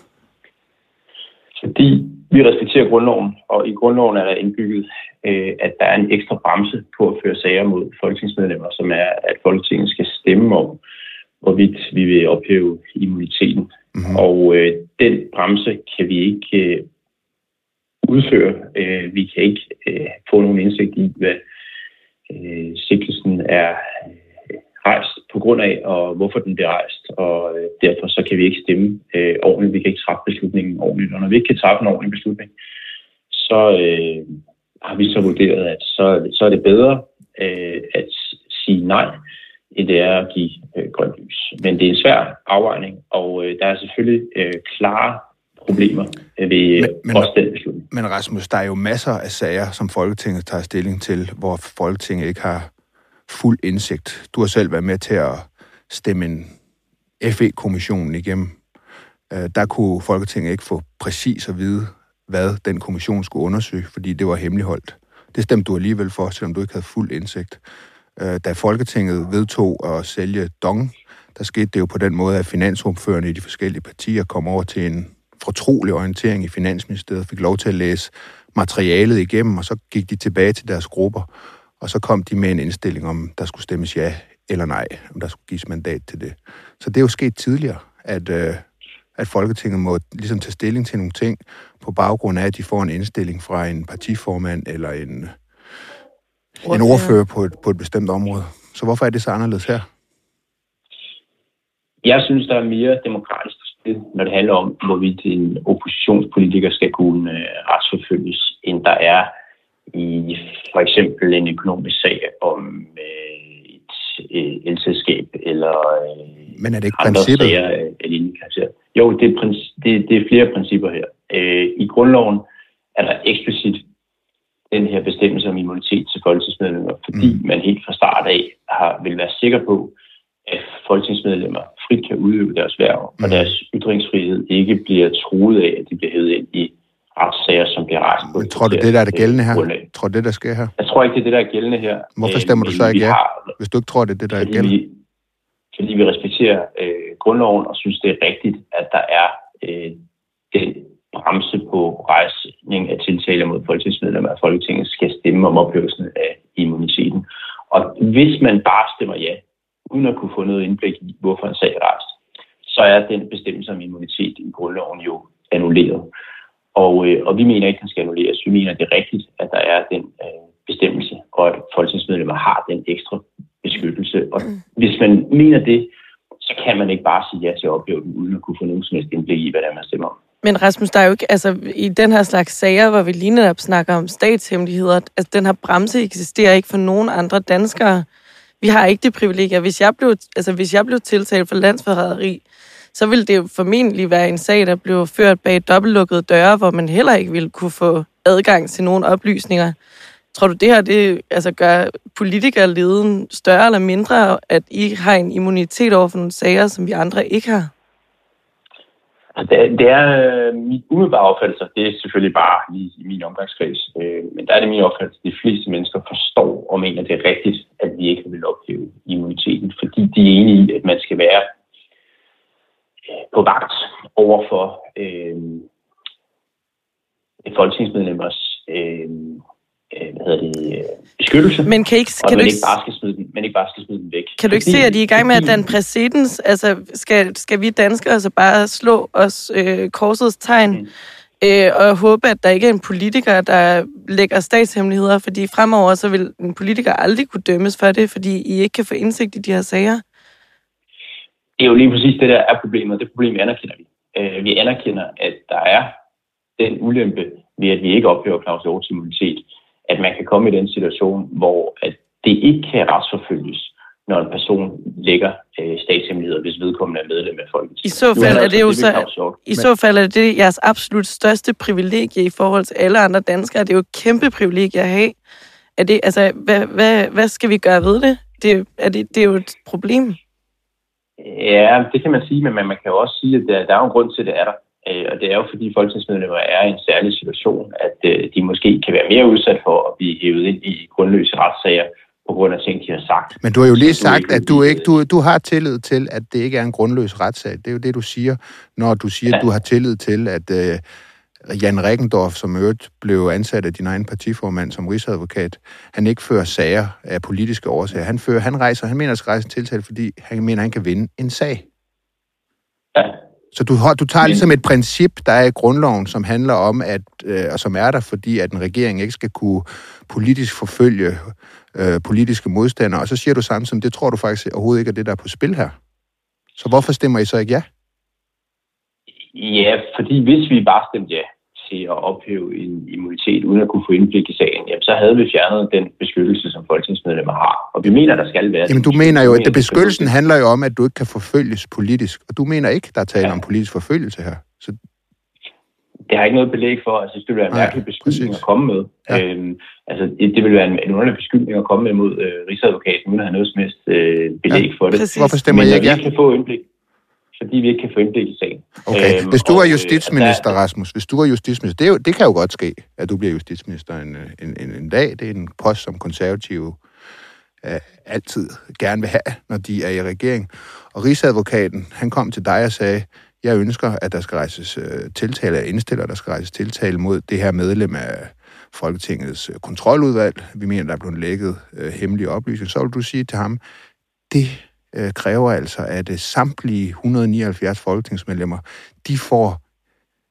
Fordi vi respekterer grundloven, og i grundloven er der indbygget, øh, at der er en ekstra bremse på at føre sager mod folketingsmedlemmer, som er, at Folketinget skal stemme om, hvorvidt vi vil ophæve immuniteten. Mm-hmm. Og øh, den bremse kan vi ikke øh, udføre. Øh, vi kan ikke øh, få nogen indsigt i, hvad øh, sigtelsen er øh, rejst på grund af, og hvorfor den bliver rejst. Og øh, derfor så kan vi ikke stemme øh, ordentligt. Vi kan ikke træffe beslutningen ordentligt. Og når vi ikke kan træffe en ordentlig beslutning, så øh, har vi så vurderet, at så, så er det bedre øh, at sige nej, end det er at give øh, grønt lys. Men det er en svær afvejning, og øh, der er selvfølgelig øh, klare problemer ved men, men, også den beslutning.
Men Rasmus, der er jo masser af sager, som Folketinget tager stilling til, hvor Folketinget ikke har fuld indsigt. Du har selv været med til at stemme en FE-kommissionen igennem. Øh, der kunne Folketinget ikke få præcis at vide, hvad den kommission skulle undersøge, fordi det var hemmeligholdt. Det stemte du alligevel for, selvom du ikke havde fuld indsigt. Øh, da Folketinget vedtog at sælge Dong, der skete det jo på den måde, at finansordførerne i de forskellige partier kom over til en fortrolig orientering i Finansministeriet, fik lov til at læse materialet igennem, og så gik de tilbage til deres grupper, og så kom de med en indstilling om, der skulle stemmes ja eller nej, om der skulle gives mandat til det. Så det er jo sket tidligere, at, øh, at Folketinget må ligesom tage stilling til nogle ting på baggrund af, at de får en indstilling fra en partiformand eller en, en ordfører på et, på et bestemt område. Så hvorfor er det så anderledes her?
Jeg synes, der er mere demokratisk når det handler om, hvorvidt en oppositionspolitiker skal kunne øh, retsforfølges, end der er i for eksempel en økonomisk sag om øh, et øh, elselskab eller
Men er det ikke andre princippet? sager
af lignende karakter. Jo, det er, det, det er flere principper her. I grundloven er der eksplicit den her bestemmelse om immunitet til folketingsmedlemmer, fordi mm. man helt fra start af har, vil være sikker på, at folketingsmedlemmer frit kan udøve deres værv, mm. og deres ytringsfrihed ikke bliver truet af, at de bliver hævet ind i retssager, som bliver rejst på.
Men tror du, det der er det gældende her? Grundlag. Tror du, det der sker her?
Jeg tror ikke, det er det, der er gældende her.
Hvorfor stemmer du så ikke ja, hvis du ikke tror, det er det, der er gældende? Vi,
fordi vi respekterer øh, grundloven og synes, det er rigtigt, at der er øh, den bremse på rejsning af tiltaler mod folketingsmedlemmer af Folketinget skal stemme om ophævelsen af immuniteten. Og hvis man bare stemmer ja, uden at kunne få noget indblik i, hvorfor en sag er rejst, så er den bestemmelse om immunitet i grundloven jo annulleret. Og, øh, og vi mener ikke, at den skal annulleres. Vi mener, at det er rigtigt, at der er den øh, bestemmelse, og at folketingsmedlemmer har den ekstra beskyttelse. Og mm. hvis man mener det, så kan man ikke bare sige ja til at opleve den, uden at kunne få nogen som helst indblik i, hvad det er, man stemmer om.
Men Rasmus, der er jo ikke, altså i den her slags sager, hvor vi lige netop snakker om statshemmeligheder, altså den her bremse eksisterer ikke for nogen andre danskere. Vi har ikke det privilegie. Hvis jeg blev, altså, hvis jeg blev tiltalt for landsforræderi, så ville det jo formentlig være en sag, der blev ført bag dobbeltlukkede døre, hvor man heller ikke ville kunne få adgang til nogle oplysninger. Tror du, det her det, altså, gør politikerleden større eller mindre, at I har en immunitet over for nogle sager, som vi andre ikke har?
Altså, det, det er øh, min umiddelbare opfattelse, det er selvfølgelig bare i, i min omgangskreds, øh, men der er det min opfattelse, at de fleste mennesker forstår og mener, det er rigtigt, at vi ikke vil ophæve immuniteten, fordi de er enige i, at man skal være øh, på vagt over for øh, folketingsmedlemmers øh, hvad hedder det, øh, beskyttelse,
men kan, ikke,
og
kan du
ikke bare skal smide den, man ikke bare skal smide den væk.
Kan du ikke se, at de er i gang med at danne præcedens? Altså, skal, skal vi danskere altså bare slå os øh, korsets tegn mm. øh, og håbe, at der ikke er en politiker, der lægger statshemmeligheder, fordi fremover så vil en politiker aldrig kunne dømmes for det, fordi I ikke kan få indsigt i de her sager?
Det er jo lige præcis det, der er problemet. Det problem anerkender vi. Øh, vi anerkender, at der er den ulempe ved, at vi ikke ophører Claus Hjorts immunitet at man kan komme i den situation, hvor at det ikke kan retsforfølges, når en person lægger øh, statshemmeligheder, hvis vedkommende er medlem af Folketinget.
I så fald er, er det jo så, i så fald er det jeres absolut største privilegie i forhold til alle andre danskere. Det er jo et kæmpe privilegie at have. Er det, altså, hvad, hvad, hvad skal vi gøre ved det? Det, er det, det er jo et problem.
Ja, det kan man sige, men man kan jo også sige, at der, der er jo en grund til, at det er der. Øh, og det er jo fordi folketingsmedlemmer er i en særlig situation, at øh, de måske kan være mere udsat for at blive hævet ind i grundløse retssager på grund af ting, de har sagt.
Men du har jo lige sagt, at du ikke du, du har tillid til, at det ikke er en grundløs retssag. Det er jo det, du siger, når du siger, ja. at du har tillid til, at øh, Jan Reckendorf, som øvrigt blev ansat af din egen partiformand som rigsadvokat, han ikke fører sager af politiske årsager. Han, fører, han rejser, han mener, at skal rejse en tiltale, fordi han mener, at han kan vinde en sag.
Ja.
Så du, du tager ligesom et princip, der er i grundloven, som handler om, at, øh, og som er der, fordi at en regering ikke skal kunne politisk forfølge øh, politiske modstandere, og så siger du samtidig, det tror du faktisk overhovedet ikke er det, der er på spil her. Så hvorfor stemmer I så ikke ja?
Ja, fordi hvis vi bare stemte ja til at ophæve en immunitet uden at kunne få indblik i sagen, jamen, så havde vi fjernet den beskyttelse, som folketingsmedlemmer har. Og vi mener, der skal være...
Jamen, du mener jo, at beskyttelsen handler jo om, at du ikke kan forfølges politisk, og du mener ikke, der er tale
Ja.
om politisk forfølgelse her. Så
Det har ikke noget belæg for, altså det ville være en mærkelig beskyldning
præcis.
at komme med.
Ja.
Øhm, altså det, det ville være en, en underlig beskyldning at komme med mod øh, Rigsadvokaten, uden at have noget som helst øh, belæg
Ja,
for det.
præcis.
hvorfor stemmer
Men
I ikke ja?
kan få indblik, fordi vi ikke kan få indblik i sagen.
Okay,
Øhm,
hvis du
og,
var
øh,
justitsminister,
der-
Rasmus, hvis du var justitsminister, det, er jo, det kan jo godt ske, at du bliver justitsminister en, en, en, en dag. Det er en post, som konservative øh, altid gerne vil have, når de er i regering. Og Rigsadvokaten, han kom til dig og sagde, jeg ønsker, at der skal rejses øh, tiltale, jeg indstiller, der skal rejses tiltale mod det her medlem af Folketingets øh, kontroludvalg. Vi mener, der er blevet lækket øh, hemmelige oplysninger. Så vil du sige til ham, det øh, kræver altså, at øh, samtlige 179 folketingsmedlemmer, de får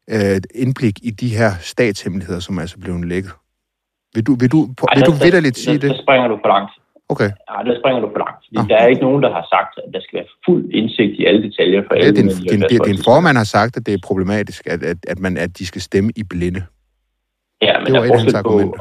øh, indblik i de her statshemmeligheder, som er altså blevet lækket. Vil du, vil du,
Ej,
vil
der-
du vidderligt sige
der,
det?
Der springer du for langt.
Okay.
Ja, der springer du for langt. Fordi
Nå.
der er ikke nogen, der har sagt, at der skal være fuld indsigt i alle detaljer for
Det
alle
er din,
179
din, din, din formand har sagt, at det er problematisk, at, at, at, man, at de skal stemme i blinde.
Ja, men
Det
der
var
er
af hans
forskel på...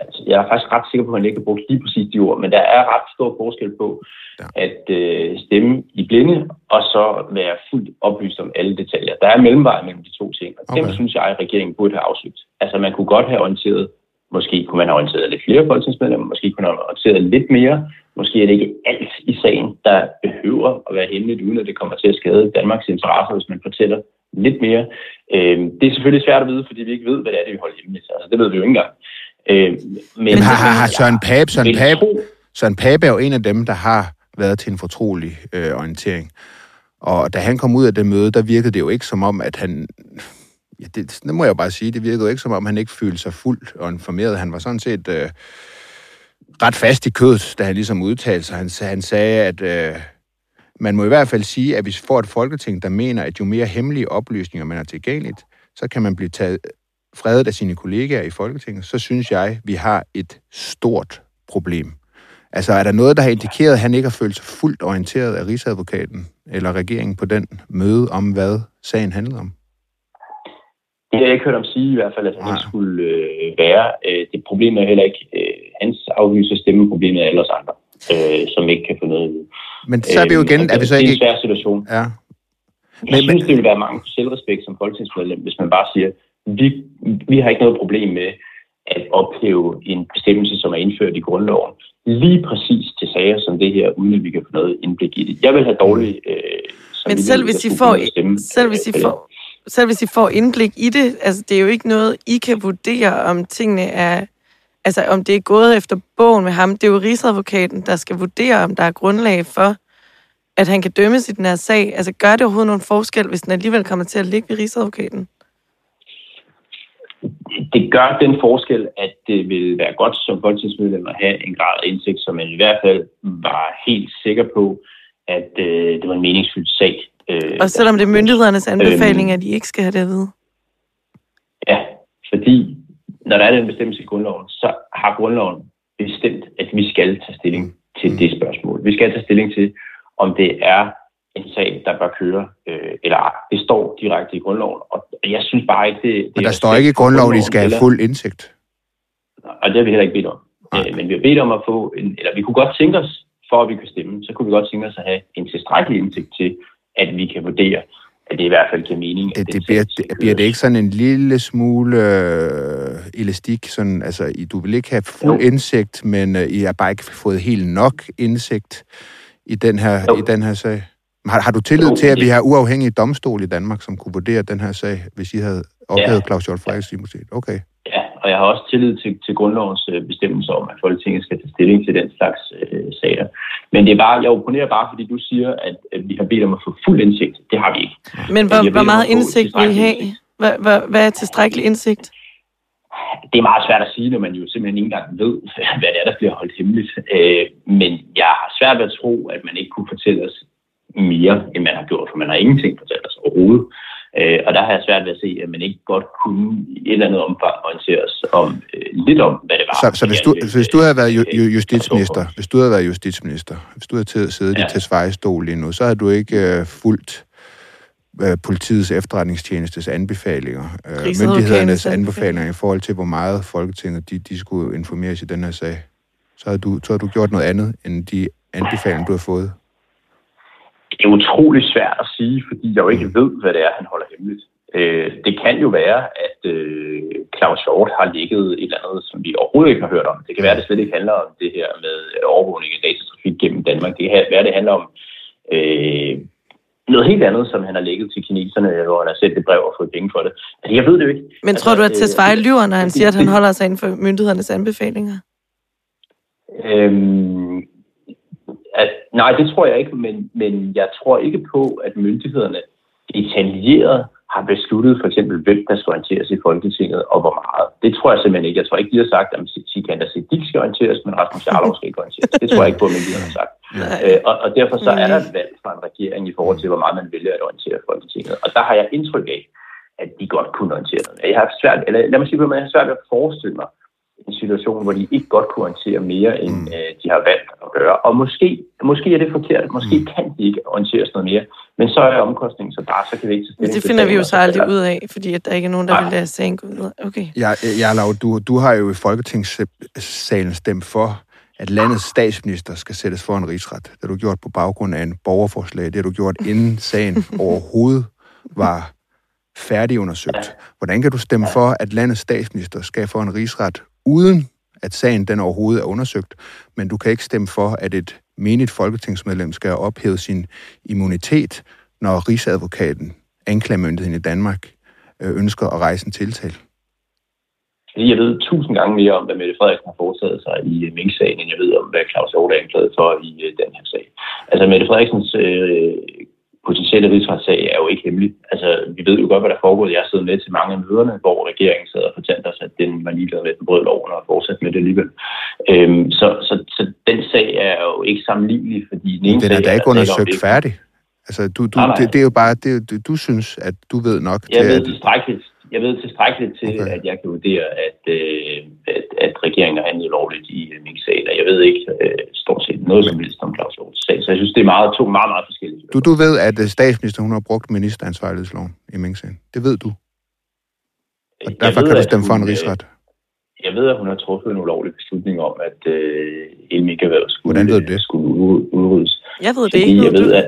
Altså, jeg er faktisk ret sikker på, at han ikke har brugt lige præcis de ord, men der er ret stor forskel på
Ja.
at øh, stemme i blinde, og så være fuldt oplyst om alle detaljer. Der er mellemvej mellem de to ting, og okay. dem synes jeg, at regeringen burde have afsøgt. Altså, man kunne godt have orienteret, måske kunne man have orienteret lidt flere folketingsmedlemmer, måske kunne man have orienteret lidt mere, måske er det ikke alt i sagen, der behøver at være hemmeligt, uden at det kommer til at skade Danmarks interesser, hvis man fortæller lidt mere. Øh, det er selvfølgelig svært at vide, fordi vi ikke ved, hvad det er, det vi holder hemmeligt. Altså, det ved vi jo ikke engang. Øh, men
Jamen, har, har, har Søren Pape, Søren Pape,
tro-
Søren Pape er jo en af dem, der har været til en fortrolig øh, orientering. Og da han kom ud af det møde, der virkede det jo ikke som om, at han... Ja, det, det må jeg jo bare sige. Det virkede jo ikke som om, han ikke følte sig fuldt og informeret. Han var sådan set øh, ret fast i kødet, da han ligesom udtalte sig. Han, han sagde, at øh, man må i hvert fald sige, at hvis vi får et folketing, der mener, at jo mere hemmelige oplysninger man har tilgængeligt, så kan man blive taget fredet af sine kollegaer i Folketinget, så synes jeg, vi har et stort problem. Altså, er der noget, der har indikeret, at han ikke har følt sig fuldt orienteret af Rigsadvokaten eller regeringen på den møde om, hvad sagen handlede om?
Det har jeg ikke hørt om sige i hvert fald, at han ikke skulle øh, være. Øh, det problem er heller ikke øh, hans afgivelse stemme, problemet er alle os andre, øh, som ikke kan få noget vide.
Men så er vi jo
Øh,
igen,
og
er vi så
Det er
ikke...
en svær situation.
Ja,
Jeg
Men-
synes, det vil være mange selvrespekt som folketingsmedlem, hvis man bare siger, vi, vi har ikke noget problem med at ophæve en bestemmelse, som er indført i grundloven, lige præcis til sager som det her, uden at vi kan få noget indblik i det. Jeg vil have dårlig... Øh,
Men selv hvis, de får, selv, hvis de får, selv hvis de får indblik i det, altså det er jo ikke noget, I kan vurdere, om tingene er, altså om det er gået efter bogen med ham. Det er jo Rigsadvokaten, der skal vurdere, om der er grundlag for, at han kan dømmes i den her sag. Altså gør det overhovedet nogen forskel, hvis den alligevel kommer til at ligge ved Rigsadvokaten?
Det gør den forskel, at det vil være godt som folketingsmedlem at have en grad af indsigt, som man i hvert fald var helt sikker på, at øh, det var en meningsfyldt sag. Øh,
Og selvom det er myndighedernes anbefaling, at de ikke skal have det at vide.
Ja, fordi når der er den bestemmelse i grundloven, så har grundloven bestemt, at vi skal tage stilling til det spørgsmål. Vi skal tage stilling til, om det er en sag, der bør køre, øh, eller ej. Det står direkte i grundloven, og jeg synes bare ikke, det... det
men
er
der står ikke i grundloven, at I skal have fuld indsigt.
og det har vi heller ikke bedt om.
Nej.
Øh, men vi har bedt om at få, en, eller vi kunne godt tænke os, for at vi kan stemme, så kunne vi godt tænke os at have en tilstrækkelig indsigt til, at vi kan vurdere, at det i hvert fald giver mening.
Det, det bliver, det, bliver det ikke sådan en lille smule øh, elastik? Sådan, altså, I- du vil ikke have fuld
Jo.
indsigt, men øh, I har bare ikke fået helt nok indsigt i den her,
Jo.
i den her sag. Har, har du tillid til, at vi har uafhængige domstol i Danmark, som kunne vurdere den her sag, hvis I havde ophævet
Ja.
Claus Hjort Frederiks immunitet? Okay.
Ja, og jeg har også tillid til, til grundlovens øh, bestemmelser om, at Folketinget skal tage stilling til den slags øh, sager. Men det er bare, jeg opponerer bare, fordi du siger, at, at vi har bedt om at få fuld indsigt. Det har vi ikke.
Men hvor, hvor meget indsigt vil I have? Hvad, hvad, hvad er tilstrækkelig indsigt?
Det er meget svært at sige, når man jo simpelthen ikke engang ved, hvad det er, der bliver holdt hemmeligt. Øh, men jeg har svært ved at tro, at man ikke kunne fortælle os mere, end man har gjort, for man har ingenting fortalt os overhovedet. Øh, og der har jeg svært ved at se, at man ikke godt kunne i et eller andet omfang orientere os om, øh, lidt om, hvad det var.
Så, så hvis, du, vil, hvis du havde været ju, ju, justitsminister, hvis du havde været justitsminister, hvis du havde siddet ja. i Tesfaye-stol lige nu, så havde du ikke øh, fulgt øh, politiets efterretningstjenestes anbefalinger, øh, myndighedernes anbefalinger i forhold til, hvor meget Folketinget de, de skulle informeres i den her sag. Så har du, så har du gjort noget andet, end de anbefalinger, du har fået.
Det er utrolig svært at sige, fordi jeg jo ikke ved, hvad det er, han holder hemmeligt. Øh, det kan jo være, at øh, Claus Hjort har ligget et eller andet, som vi overhovedet ikke har hørt om. Det kan være, at det slet ikke handler om det her med overvågning af datatrafik gennem Danmark. Det kan være, at det handler om øh, noget helt andet, som han har lægget til kineserne, hvor han har sendt et brev og fået penge for det. Altså, jeg ved det jo ikke.
Men altså, tror du, at Tesfaye lyver, når han siger, at han holder sig inden for myndighedernes anbefalinger?
Øhm, at, nej, det tror jeg ikke, men, men jeg tror ikke på, at myndighederne detaljeret har besluttet for eksempel, hvem der skal orienteres i Folketinget og hvor meget. Det tror jeg simpelthen ikke. Jeg tror ikke, de har sagt, at Sikander Siddiq skal orienteres, men Rasmus Jarlov skal ikke orienteres. Det tror jeg ikke på, at myndighederne har sagt. Øh, og, og derfor så er der et valg fra en regering i forhold til, hvor meget man vælger at orientere Folketinget. Og der har jeg indtryk af, at de godt kunne orientere noget. Jeg har svært, eller lad mig sige, at jeg har svært ved at forestille mig, en situation, hvor de ikke godt kunne orientere mere, end mm. øh, de har valgt at gøre. Og måske, måske er det forkert, måske mm. kan de ikke orienteres noget mere, men så er omkostningen så bare, så kan vi ikke
tage Det finder vi jo så aldrig ud af, fordi at der ikke er nogen, der Nej. vil lade sagen gå ud. Okay.
Ja, ja Lav, du, du har jo i Folketingssalen stemt for, at landets statsminister skal sættes for en rigsret. Det har du gjort på baggrund af en borgerforslag. Det har du gjort, inden sagen overhovedet var færdigundersøgt. Hvordan kan du stemme for, at landets statsminister skal få en rigsret uden at sagen den overhovedet er undersøgt, men du kan ikke stemme for, at et menigt folketingsmedlem skal ophæve sin immunitet, når rigsadvokaten, anklagemyndigheden i Danmark, øh, ønsker at rejse en tiltale.
Jeg ved tusind gange mere om, hvad Mette Frederiksen har foretaget sig i øh, Mink-sagen, end jeg ved om, hvad Claus Hjort er anklaget for i øh, den her sag. Altså Mette Frederiksens øh, potentielle rigsretssag er jo ikke hemmelig. Altså, vi ved jo godt, hvad der foregår. Jeg har siddet med til mange af møderne, hvor regeringen sad og fortalte os, at den var ligeglad med den brød loven og fortsat med det alligevel. Øhm, så, så, så, den sag er jo ikke sammenlignelig, fordi den ene
den er da ikke undersøgt færdig. Altså, du, du, nej, nej. Det, det, er jo bare, det, du, du synes, at du ved nok
jeg til, ved at... tilstrækkeligt, jeg ved tilstrækkeligt til, okay. at jeg kan vurdere, at, øh, at, at regeringen har handlet lovligt i øh, min sag, og jeg ved ikke øh, stort set noget som helst om Claus så jeg synes, det er meget, to meget, meget forskellige.
Du, du ved, at øh, statsministeren hun har brugt ministeransvarlighedsloven i Mink-sagen. Det ved du. Og derfor ved, kan du stemme for en rigsret.
Jeg ved, at hun har truffet en ulovlig beslutning om, at øh, Elmik-erhvervet skulle,
Hvordan ved du det?
skulle udryddes.
Jeg ved det ikke.
Jeg ved, at,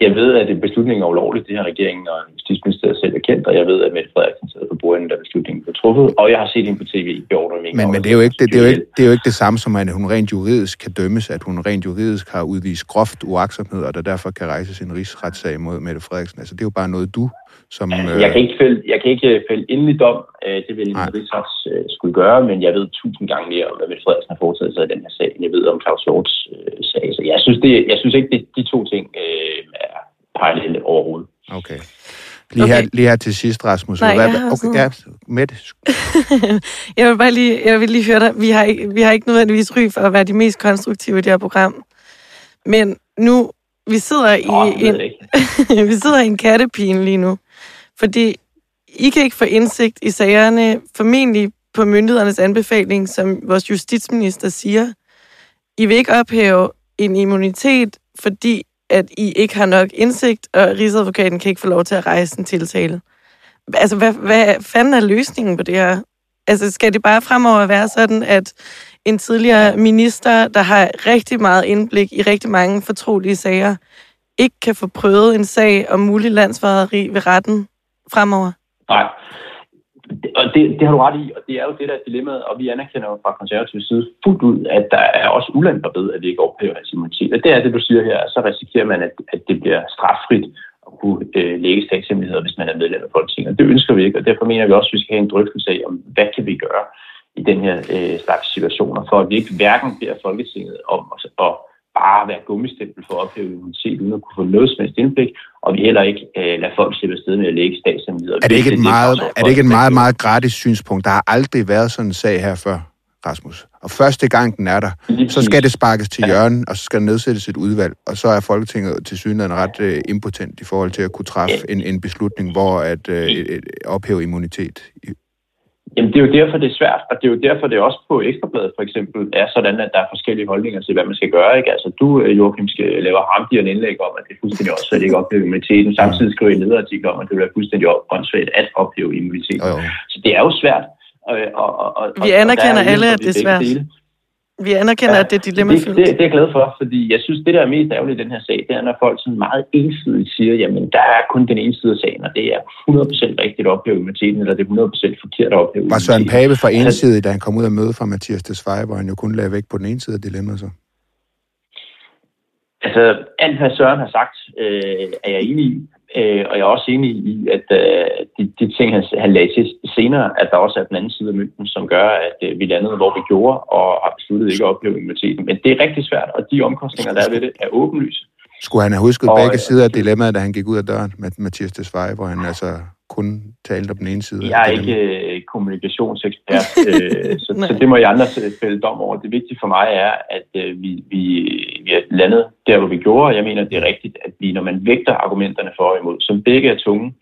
jeg ved, at beslutningen er ulovlig. Det har regeringen og Justitsministeriet selv erkendt, og jeg ved, at Mette Frederiksen sidder på bordet, da beslutningen blev truffet, og jeg har set hende på tv i beordret
Men, men det, er jo ikke, det, det, er jo ikke, det er jo ikke det samme som, at hun rent juridisk kan dømmes, at hun rent juridisk har udvist groft uaksomhed, og der derfor kan rejse sin rigsretssag mod Mette Frederiksen. Altså, det er jo bare noget, du som...
Øh... Jeg kan ikke fælde, jeg kan ikke fælde endelig dom. Øh, det vil en rigsret øh, skulle gøre, men jeg ved tusind gange mere om, hvad Mette Frederiksen har foretaget sig i den her sag, end jeg ved om Claus Hjorts øh, sag. Så jeg synes, det, jeg synes ikke, det, de to ting øh, er parallelle overhovedet.
Okay. Lige, okay. her, lige her til sidst, Rasmus.
Nej,
Hvad,
jeg
okay, ja, med det.
jeg vil bare lige, jeg vil lige høre dig. Vi har, ikke, vi har ikke nødvendigvis ry for at være de mest konstruktive i det her program. Men nu, vi sidder i
Nå,
en, vi sidder i en kattepine lige nu. Fordi I kan ikke få indsigt i sagerne, formentlig på myndighedernes anbefaling, som vores justitsminister siger. I vil ikke ophæve en immunitet, fordi at I ikke har nok indsigt, og Rigsadvokaten kan ikke få lov til at rejse en tiltale. Altså, hvad, hvad fanden er løsningen på det her? Altså, skal det bare fremover være sådan, at en tidligere minister, der har rigtig meget indblik i rigtig mange fortrolige sager, ikke kan få prøvet en sag om mulig landsforræderi ved retten fremover?
Nej, og det, det har du ret i, og det er jo det, der er dilemmaet, og vi anerkender jo fra konservativ side fuldt ud, at der er også ulemper ved, at vi ikke ophæver hans immunitet. Og det er det, du siger her, så risikerer man, at, at det bliver straffrit at kunne øh, lægge statshemmeligheder, hvis man er medlem af Folketinget. Og det ønsker vi ikke, og derfor mener vi også, at vi skal have en drøftelse af, om hvad kan vi gøre i den her øh, slags situationer, for at vi ikke hverken beder Folketinget om at, at bare være gummistempel for at ophæve immunitet, uden at kunne få noget som helst indblik, og vi heller ikke øh, lader folk slippe afsted med at lægge statshemmeligheder.
Er det ikke et meget, er det ikke et meget, meget gratis synspunkt? Der har aldrig været sådan en sag her før, Rasmus. Og første gang den er der, så skal det sparkes til hjørnen, og så skal der nedsættes et udvalg, og så er Folketinget til synligheden ret øh, impotent i forhold til at kunne træffe en, en beslutning, hvor at øh, et, ophæve immunitet.
Jamen, det er jo derfor, det er svært, og det er jo derfor, det også på Ekstrabladet for eksempel er sådan, at der er forskellige holdninger til, hvad man skal gøre. Ikke? Altså, du, øh, Joachim, skal lave hamdi en indlæg om, at det er fuldstændig også, at det ikke ophæve immuniteten. Samtidig skriver I en lederartikel om, at det vil være fuldstændig åndssvagt at ophæve immuniteten.
Jo, jo.
Så det er jo svært. Og, og, og, og,
Vi
og
anerkender
der er
alle, at det er svært.
dele.
Vi anerkender, at det er
det,
dilemmafyldt.
det, det er jeg glad for, fordi jeg synes, det der er mest ærgerligt i den her sag, det er, når folk sådan meget ensidigt siger, jamen, der er kun den ene side af sagen, og det er 100% rigtigt at ophæve immuniteten, eller det er 100% forkert at ophæve
Var Søren. Pape for ensidig, da han kom ud af møde fra Mathias Tesfaye, hvor han jo kun lagde væk på den ene side af dilemmaet så?
Altså, alt hvad Søren har sagt, øh, er jeg enig i. Øh, og jeg er også enig i, at øh, de, de ting, han, han lagde til senere, at der også er den anden side af mønten, som gør, at øh, vi landede, hvor vi gjorde, og har besluttet ikke at ophæve immuniteten. Men det er rigtig svært, og de omkostninger, der er ved det, er åbenlyse.
Skulle han have husket
Og,
begge
øh,
sider af dilemmaet, da han gik ud af døren med Mathias Tesfaye, hvor han altså kun talte om den ene side?
Jeg er ikke øh, kommunikationsekspert, øh, så, så det må jeg andre fælde dom over. Det vigtige for mig er, at øh, vi, vi, vi er landet der, hvor vi gjorde, og jeg mener, det er rigtigt, at vi, når man vægter argumenterne for og imod, som begge er tunge,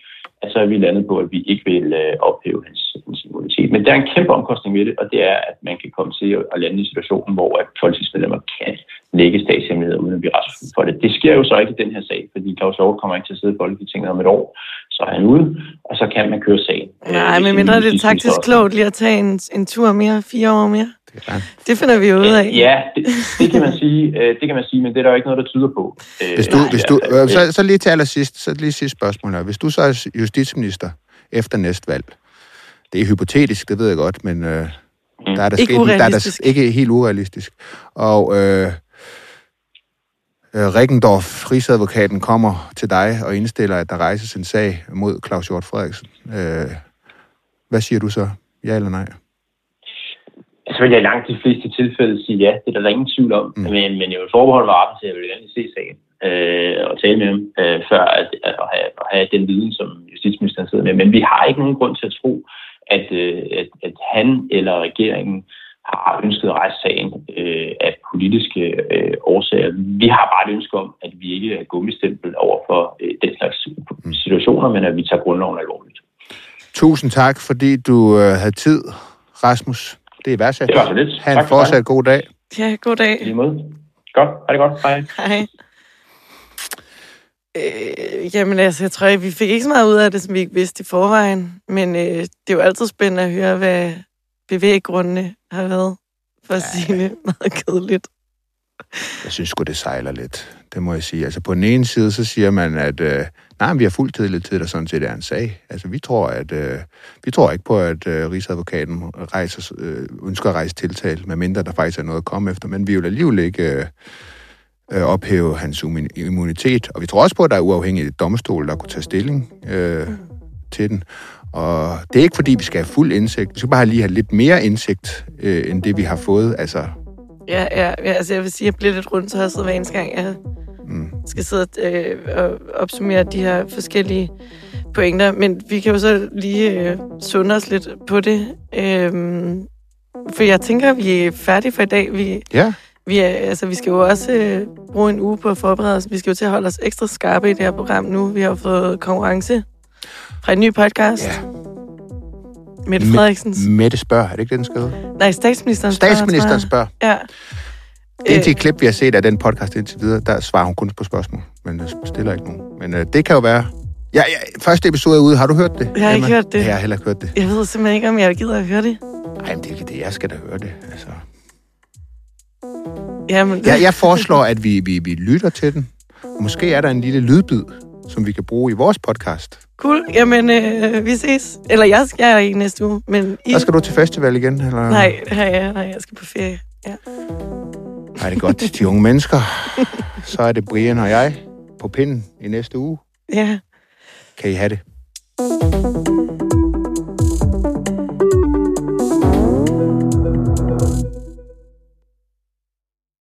at så er vi landet på, at vi ikke vil øh, ophæve hans, hans immunitet. Men der er en kæmpe omkostning ved det, og det er, at man kan komme til at, at lande i situationen, hvor at folketingsmedlemmer kan lægge statshemmeligheder uden at blive retsforfulgt for det. Det sker jo så ikke i den her sag, fordi Claus Hjort kommer ikke til at sidde i Folketinget om et år, så er han ude, og så kan man køre sagen.
Nej, men mindre det er
justitsminister
taktisk klogt lige at tage en, en tur mere, fire år mere.
Det er.
Det finder vi jo ud af.
Ja, det, det, kan man sige, øh, det kan man sige, men det er der jo ikke noget, der tyder på. Øh,
Hvis du,
nej,
hvis du, øh, så, så lige til allersidst, så lige sidste spørgsmål her. Hvis du så er justitsminister efter næste valg, det er hypotetisk, det ved jeg godt, men øh, der er der
Ikke
sket, der er der, ikke helt urealistisk. Og øh, Rikkendorf, rigsadvokaten, kommer til dig og indstiller, at der rejses en sag mod Claus Hjort Frederiksen. Øh, hvad siger du så? Ja eller nej?
Så vil jeg i langt de fleste tilfælde sige ja, det er der ingen tvivl om.
Mm.
Men, men jeg vil forbeholde mig retten til, at jeg vil gerne se sagen øh, og tale med ham, øh, før at, at, at, have, at have den viden, som justitsministeren sidder med. Men vi har ikke nogen grund til at tro, at, øh, at, at han eller regeringen har ønsket at rejse sagen øh, af politiske øh, årsager. Vi har bare et ønske om, at vi ikke er gummistempel over for øh, den slags situationer, men at vi tager grundloven alvorligt.
Tusind tak, fordi du øh, havde tid, Rasmus. Det er værdsat.
Det var så lidt.
Ha' en
Tak for
fortsat god dag.
Ja, god dag.
I lige måde. Godt. Ha' det godt. Hej.
Hej. Øh, jamen altså, jeg tror, vi fik ikke så meget ud af det, som vi ikke vidste i forvejen. Men øh, det er jo altid spændende at høre, hvad bevæggrundene har været, for sige det meget kedeligt.
Jeg synes sgu, det sejler lidt. Det må jeg sige. Altså på den ene side, så siger man, at øh, nej, men vi har fuld tillid til, der sådan set er en sag. Altså vi tror, at øh, vi tror ikke på, at øh, Rigsadvokaten rejser, øh, ønsker at rejse tiltale, medmindre der faktisk er noget at komme efter. Men vi vil alligevel ikke øh, øh, ophæve hans immun- immunitet. Og vi tror også på, at der er uafhængige domstol, der kunne tage stilling øh, til den. Og det er ikke, fordi vi skal have fuld indsigt. Vi skal bare lige have lidt mere indsigt, øh, end det vi har fået. Altså,
Ja, ja, ja altså jeg vil sige, at jeg bliver lidt rundt så hver eneste gang, jeg
mm.
skal sidde øh, og opsummere de her forskellige pointer. Men vi kan jo så lige øh, sunde os lidt på det. Øhm, for jeg tænker, at vi er færdige for i dag. Vi,
ja.
vi, er, altså, vi skal jo også øh, bruge en uge på at forberede os. Vi skal jo til at holde os ekstra skarpe i det her program nu. Vi har jo fået konkurrence fra en ny podcast.
Ja.
Mette Frederiksens.
Mette spørger, er det ikke det, den hedde?
Nej, statsministeren spørger,
Statsministeren spørger.
Ja.
Indtil et klip, vi har set af den podcast indtil videre, der svarer hun kun på spørgsmål, men øh, stiller ikke nogen. Men øh, det kan jo være... Ja, ja, første episode er ude. Har du hørt det?
Jeg har ikke
Emma?
hørt det.
Ja, jeg har heller ikke hørt det.
Jeg ved simpelthen ikke, om jeg gider at høre det.
Nej, men det er ikke det. Jeg skal da høre det. Altså.
Jamen,
Jeg, jeg foreslår, at vi, vi, vi lytter til den. Måske er der en lille lydbid, som vi kan bruge i vores podcast.
Cool. Jamen, øh, vi ses. Eller jeg skal jeg i næste uge, men I...
Der skal du til festival igen? Eller?
Nej, nej, ja, nej, jeg skal på ferie. Ja.
Nej, det er godt. De unge mennesker. Så er det Brian og jeg på pinden i næste uge.
ja.
Kan I have det?